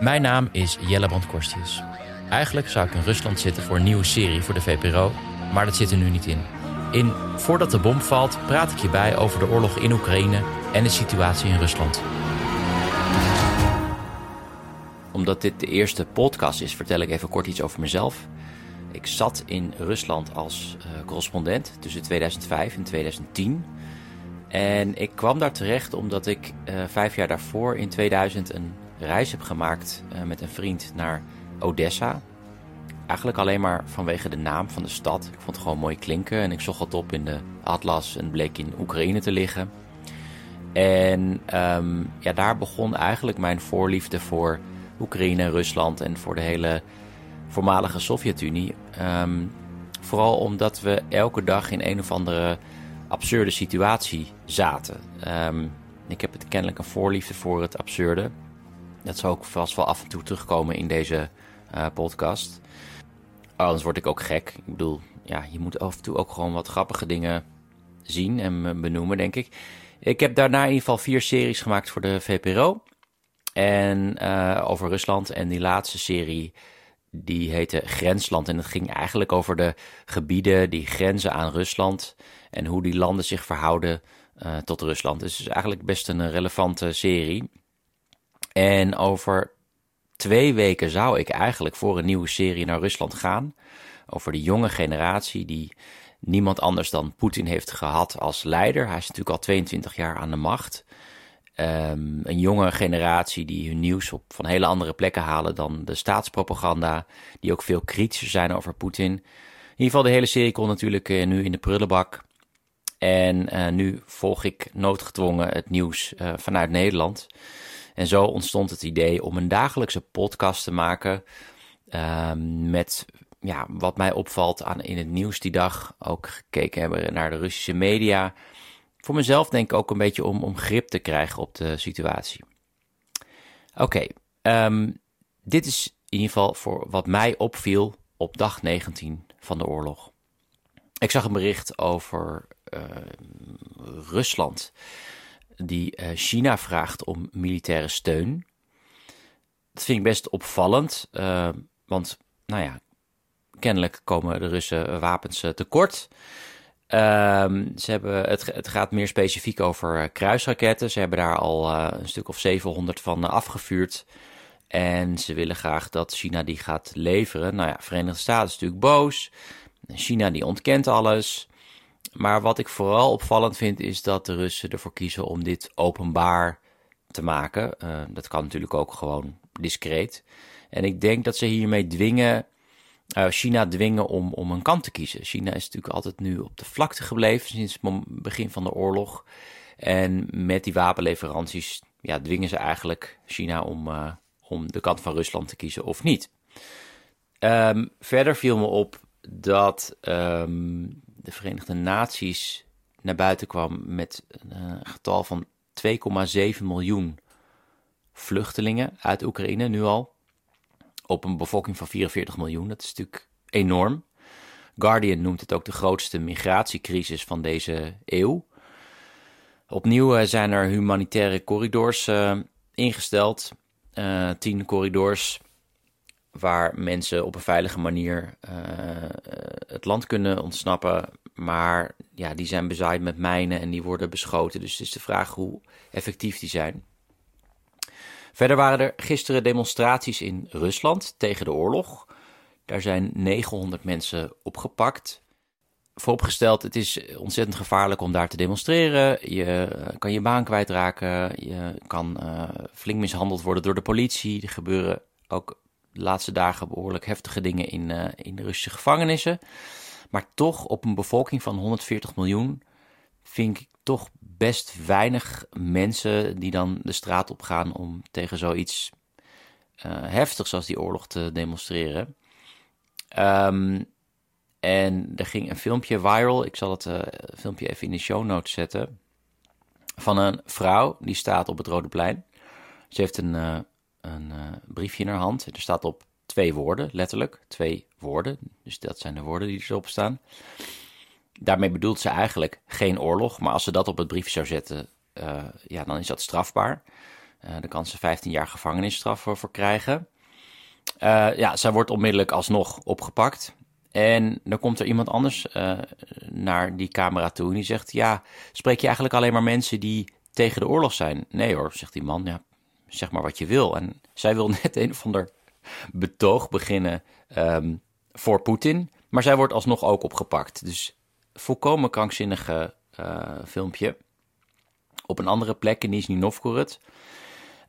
Mijn naam is Jelle Brand Korstius. Eigenlijk zou ik in Rusland zitten voor een nieuwe serie voor de VPRO, maar dat zit er nu niet in. In Voordat de bom valt praat ik je bij over de oorlog in Oekraïne en de situatie in Rusland. Omdat dit de eerste podcast is, vertel ik even kort iets over mezelf. Ik zat in Rusland als uh, correspondent tussen 2005 en 2010. En ik kwam daar terecht omdat ik uh, vijf jaar daarvoor in 2000 een reis heb gemaakt uh, met een vriend naar Odessa. Eigenlijk alleen maar vanwege de naam van de stad. Ik vond het gewoon mooi klinken en ik zocht het op in de atlas en bleek in Oekraïne te liggen. En um, ja, daar begon eigenlijk mijn voorliefde voor Oekraïne Rusland en voor de hele voormalige Sovjet-Unie. Um, vooral omdat we elke dag in een of andere absurde situatie zaten. Um, ik heb het kennelijk een voorliefde voor het absurde. Dat zal ook vast wel af en toe terugkomen in deze uh, podcast. Anders word ik ook gek. Ik bedoel, ja, je moet af en toe ook gewoon wat grappige dingen zien en benoemen, denk ik. Ik heb daarna in ieder geval vier series gemaakt voor de VPRO. En uh, over Rusland. En die laatste serie, die heette Grensland. En het ging eigenlijk over de gebieden die grenzen aan Rusland. En hoe die landen zich verhouden uh, tot Rusland. Dus het is eigenlijk best een relevante serie. En over twee weken zou ik eigenlijk voor een nieuwe serie naar Rusland gaan. Over de jonge generatie die niemand anders dan Poetin heeft gehad als leider. Hij is natuurlijk al 22 jaar aan de macht. Um, een jonge generatie die hun nieuws op van hele andere plekken halen dan de staatspropaganda. Die ook veel kritischer zijn over Poetin. In ieder geval de hele serie komt natuurlijk uh, nu in de prullenbak. En uh, nu volg ik noodgedwongen het nieuws uh, vanuit Nederland. En zo ontstond het idee om een dagelijkse podcast te maken uh, met ja, wat mij opvalt aan in het nieuws die dag. Ook gekeken hebben naar de Russische media. Voor mezelf denk ik ook een beetje om, om grip te krijgen op de situatie. Oké, um, dit is in ieder geval voor wat mij opviel op dag 19 van de oorlog. Ik zag een bericht over uh, Rusland die uh, China vraagt om militaire steun. Dat vind ik best opvallend, uh, want nou ja, kennelijk komen de Russen wapens uh, tekort. Ehm, ze hebben, het, het gaat meer specifiek over kruisraketten. Ze hebben daar al een stuk of 700 van afgevuurd. En ze willen graag dat China die gaat leveren. Nou ja, Verenigde Staten is natuurlijk boos. China die ontkent alles. Maar wat ik vooral opvallend vind is dat de Russen ervoor kiezen om dit openbaar te maken. Uh, dat kan natuurlijk ook gewoon discreet. En ik denk dat ze hiermee dwingen, uh, China dwingen om, om een kant te kiezen. China is natuurlijk altijd nu op de vlakte gebleven sinds het begin van de oorlog. En met die wapenleveranties ja, dwingen ze eigenlijk China om, uh, om de kant van Rusland te kiezen of niet. Um, verder viel me op dat um, de Verenigde Naties naar buiten kwam met een uh, getal van 2,7 miljoen vluchtelingen uit Oekraïne nu al. Op een bevolking van 44 miljoen. Dat is natuurlijk enorm. Guardian noemt het ook de grootste migratiecrisis van deze eeuw. Opnieuw uh, zijn er humanitaire corridors uh, ingesteld. tien corridors waar mensen op een veilige manier uh, het land kunnen ontsnappen. Maar ja, die zijn bezaaid met mijnen en die worden beschoten. Dus het is de vraag hoe effectief die zijn. Verder waren er gisteren demonstraties in Rusland tegen de oorlog. Daar zijn 900 mensen opgepakt. Vooropgesteld, het is ontzettend gevaarlijk om daar te demonstreren. Je kan je baan kwijtraken. Je kan uh, flink mishandeld worden door de politie. Er gebeuren ook laatste dagen behoorlijk heftige dingen in, uh, in de Russische gevangenissen. Maar toch, op een bevolking van 140 miljoen, vind ik toch best weinig mensen die dan de straat op gaan om tegen zoiets uh, heftigs als die oorlog te demonstreren. Um, en er ging een filmpje viral, ik zal het uh, filmpje even in de show notes zetten, van een vrouw die staat op het Rode Plein. Ze heeft een, een briefje in haar hand. Er staat op twee woorden, letterlijk, twee woorden. Dus dat zijn de woorden die erop staan. Daarmee bedoelt ze eigenlijk geen oorlog, maar als ze dat op het briefje zou zetten, uh, ja, dan is dat strafbaar. Uh, dan kan ze 15 jaar gevangenisstraf voor krijgen. Uh, ja, zij wordt onmiddellijk alsnog opgepakt. En dan komt er iemand anders naar die camera toe en die zegt: Ja, spreek je eigenlijk alleen maar mensen die tegen de oorlog zijn? Nee hoor, zegt die man. Ja, zeg maar wat je wil. En zij wil net een of ander betoog beginnen um, voor Poetin. Maar zij wordt alsnog ook opgepakt. Dus volkomen krankzinnige uh, filmpje. Op een andere plek in Nizhny Novgorod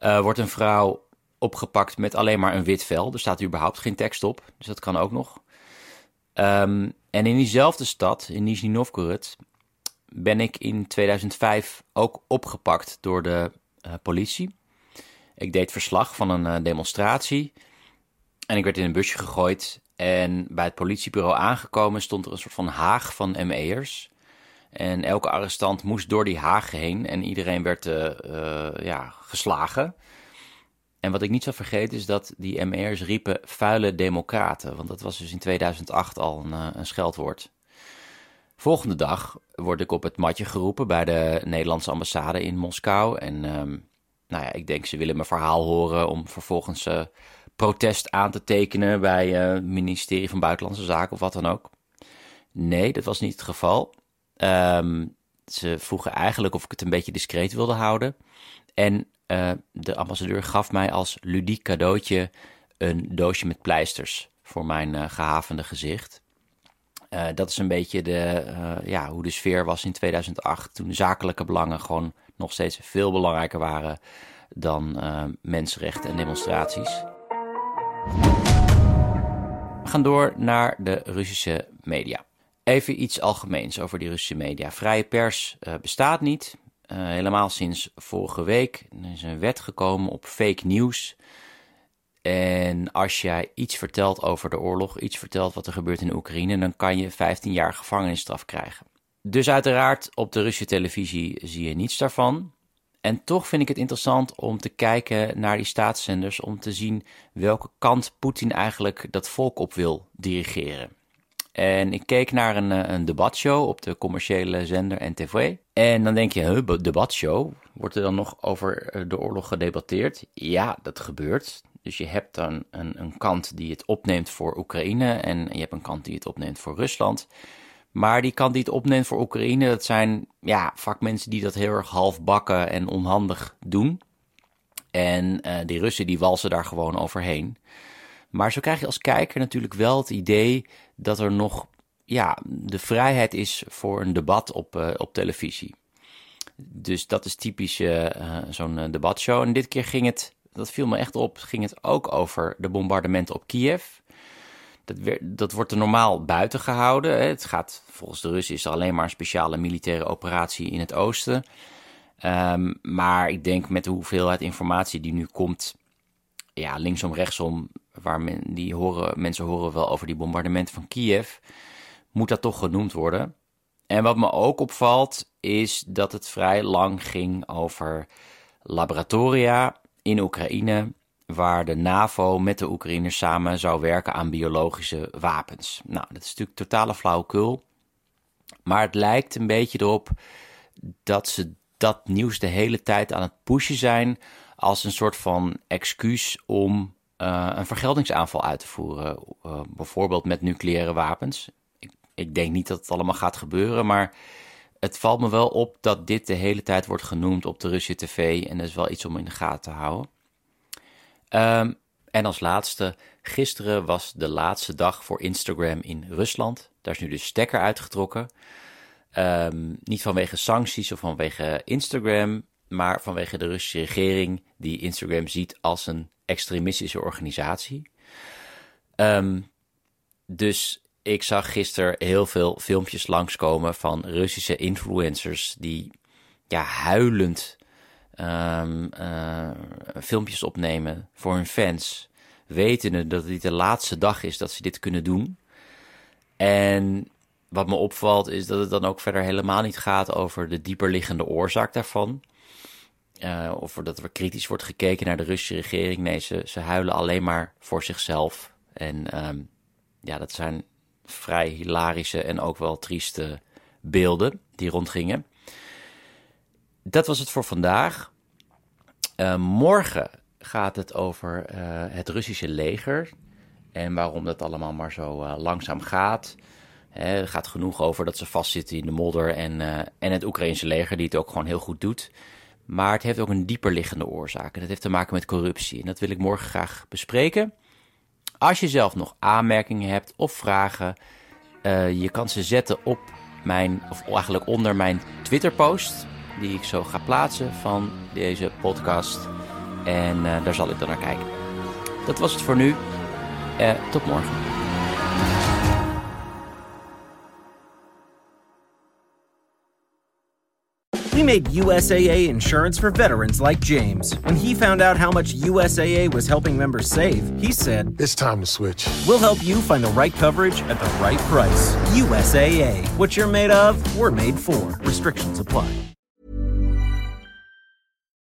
uh, wordt een vrouw opgepakt met alleen maar een wit vel. Er staat überhaupt geen tekst op, dus dat kan ook nog. Um, en in diezelfde stad, in Nizhny Novgorod, ben ik in 2005 ook opgepakt door de uh, politie. Ik deed verslag van een demonstratie en ik werd in een busje gegooid en bij het politiebureau aangekomen stond er een soort van haag van ME'ers. En elke arrestant moest door die haag heen en iedereen werd uh, uh, ja, geslagen. En wat ik niet zou vergeten is dat die ME'ers riepen vuile democraten. Want dat was dus in 2008 al een, een scheldwoord. Volgende dag word ik op het matje geroepen bij de Nederlandse ambassade in Moskou. En um, nou ja, ik denk ze willen mijn verhaal horen om vervolgens protest aan te tekenen bij uh, het ministerie van Buitenlandse Zaken of wat dan ook. Nee, dat was niet het geval. Um, ze vroegen eigenlijk of ik het een beetje discreet wilde houden. En uh, de ambassadeur gaf mij als ludiek cadeautje een doosje met pleisters voor mijn gehavende gezicht. Dat is een beetje de, ja, hoe de sfeer was in 2008, toen zakelijke belangen gewoon nog steeds veel belangrijker waren dan mensenrechten en demonstraties. We gaan door naar de Russische media. Even iets algemeens over die Russische media. Vrije pers uh, bestaat niet. Uh, helemaal sinds vorige week. Er is een wet gekomen op fake news. En als jij iets vertelt over de oorlog, iets vertelt wat er gebeurt in Oekraïne, dan kan je 15 jaar gevangenisstraf krijgen. Dus uiteraard op de Russische televisie zie je niets daarvan. En toch vind ik het interessant om te kijken naar die staatszenders om te zien welke kant Poetin eigenlijk dat volk op wil dirigeren. En ik keek naar een, eh, een debatshow op de commerciële zender NTV. En dan denk je, huh, debatshow? Wordt er dan nog over eh, de oorlog gedebatteerd? Ja, dat gebeurt. Dus je hebt dan een, een kant die het opneemt voor Oekraïne en je hebt een kant die het opneemt voor Rusland. Maar die kant die het opneemt voor Oekraïne, dat zijn ja, vakmensen die dat heel erg halfbakken en onhandig doen. En uh, die Russen die walsen daar gewoon overheen. Maar zo krijg je als kijker natuurlijk wel het idee dat er nog ja, de vrijheid is voor een debat op, uh, op televisie. Dus dat is typisch uh, zo'n debatshow. En dit keer ging het, dat viel me echt op, ging het ook over de bombardementen op Kiev. Dat, dat wordt er normaal buiten gehouden. Het gaat, volgens de Russen is er alleen maar een speciale militaire operatie in het oosten. Um, maar ik denk met de hoeveelheid informatie die nu komt, ja, linksom, rechtsom, waar men, die horen, mensen horen wel over die bombardementen van Kiev, moet dat toch genoemd worden. En wat me ook opvalt, is dat het vrij lang ging over laboratoria in Oekraïne waar de NAVO met de Oekraïners samen zou werken aan biologische wapens. Nou, dat is natuurlijk totale flauwekul. Maar het lijkt een beetje erop dat ze dat nieuws de hele tijd aan het pushen zijn als een soort van excuus om uh, een vergeldingsaanval uit te voeren. Uh, bijvoorbeeld met nucleaire wapens. Ik, ik, denk niet dat het allemaal gaat gebeuren, maar het valt me wel op dat dit de hele tijd wordt genoemd op de Russische tv en dat is wel iets om in de gaten te houden. Ehm, en als laatste, gisteren was de laatste dag voor Instagram in Rusland. Daar is nu de stekker uitgetrokken. Ehm, niet vanwege sancties of vanwege Instagram, maar vanwege de Russische regering die Instagram ziet als een extremistische organisatie. Ehm, dus ik zag gisteren heel veel filmpjes langskomen van Russische influencers die ja, huilend um, uh, filmpjes opnemen voor hun fans, wetende dat dit de laatste dag is dat ze dit kunnen doen. En wat me opvalt is dat het dan ook verder helemaal niet gaat over de dieperliggende oorzaak daarvan. Uh, of dat er kritisch wordt gekeken naar de Russische regering. Nee, ze, ze huilen alleen maar voor zichzelf. En um, ja, dat zijn vrij hilarische en ook wel trieste beelden die rondgingen. Dat was het voor vandaag. Uh, morgen gaat het over uh, het Russische leger en waarom dat allemaal maar zo uh, langzaam gaat. er gaat genoeg over dat ze vastzitten in de modder en, en het Oekraïnse leger die het ook gewoon heel goed doet. Maar het heeft ook een dieper liggende oorzaak en dat heeft te maken met corruptie. En dat wil ik morgen graag bespreken. Als je zelf nog aanmerkingen hebt of vragen, je kan ze zetten op mijn, of eigenlijk onder mijn Twitter-post die ik zo ga plaatsen van deze podcast. En uh, daar zal ik dan naar kijken. Dat was het voor nu. Uh, tot morgen. We made USAA insurance for veterans like James. When he found out how much USAA was helping members save, he said, It's time to switch. We'll help you find the right coverage at the right price. USAA. What you're made of, we're made for. Restrictions apply.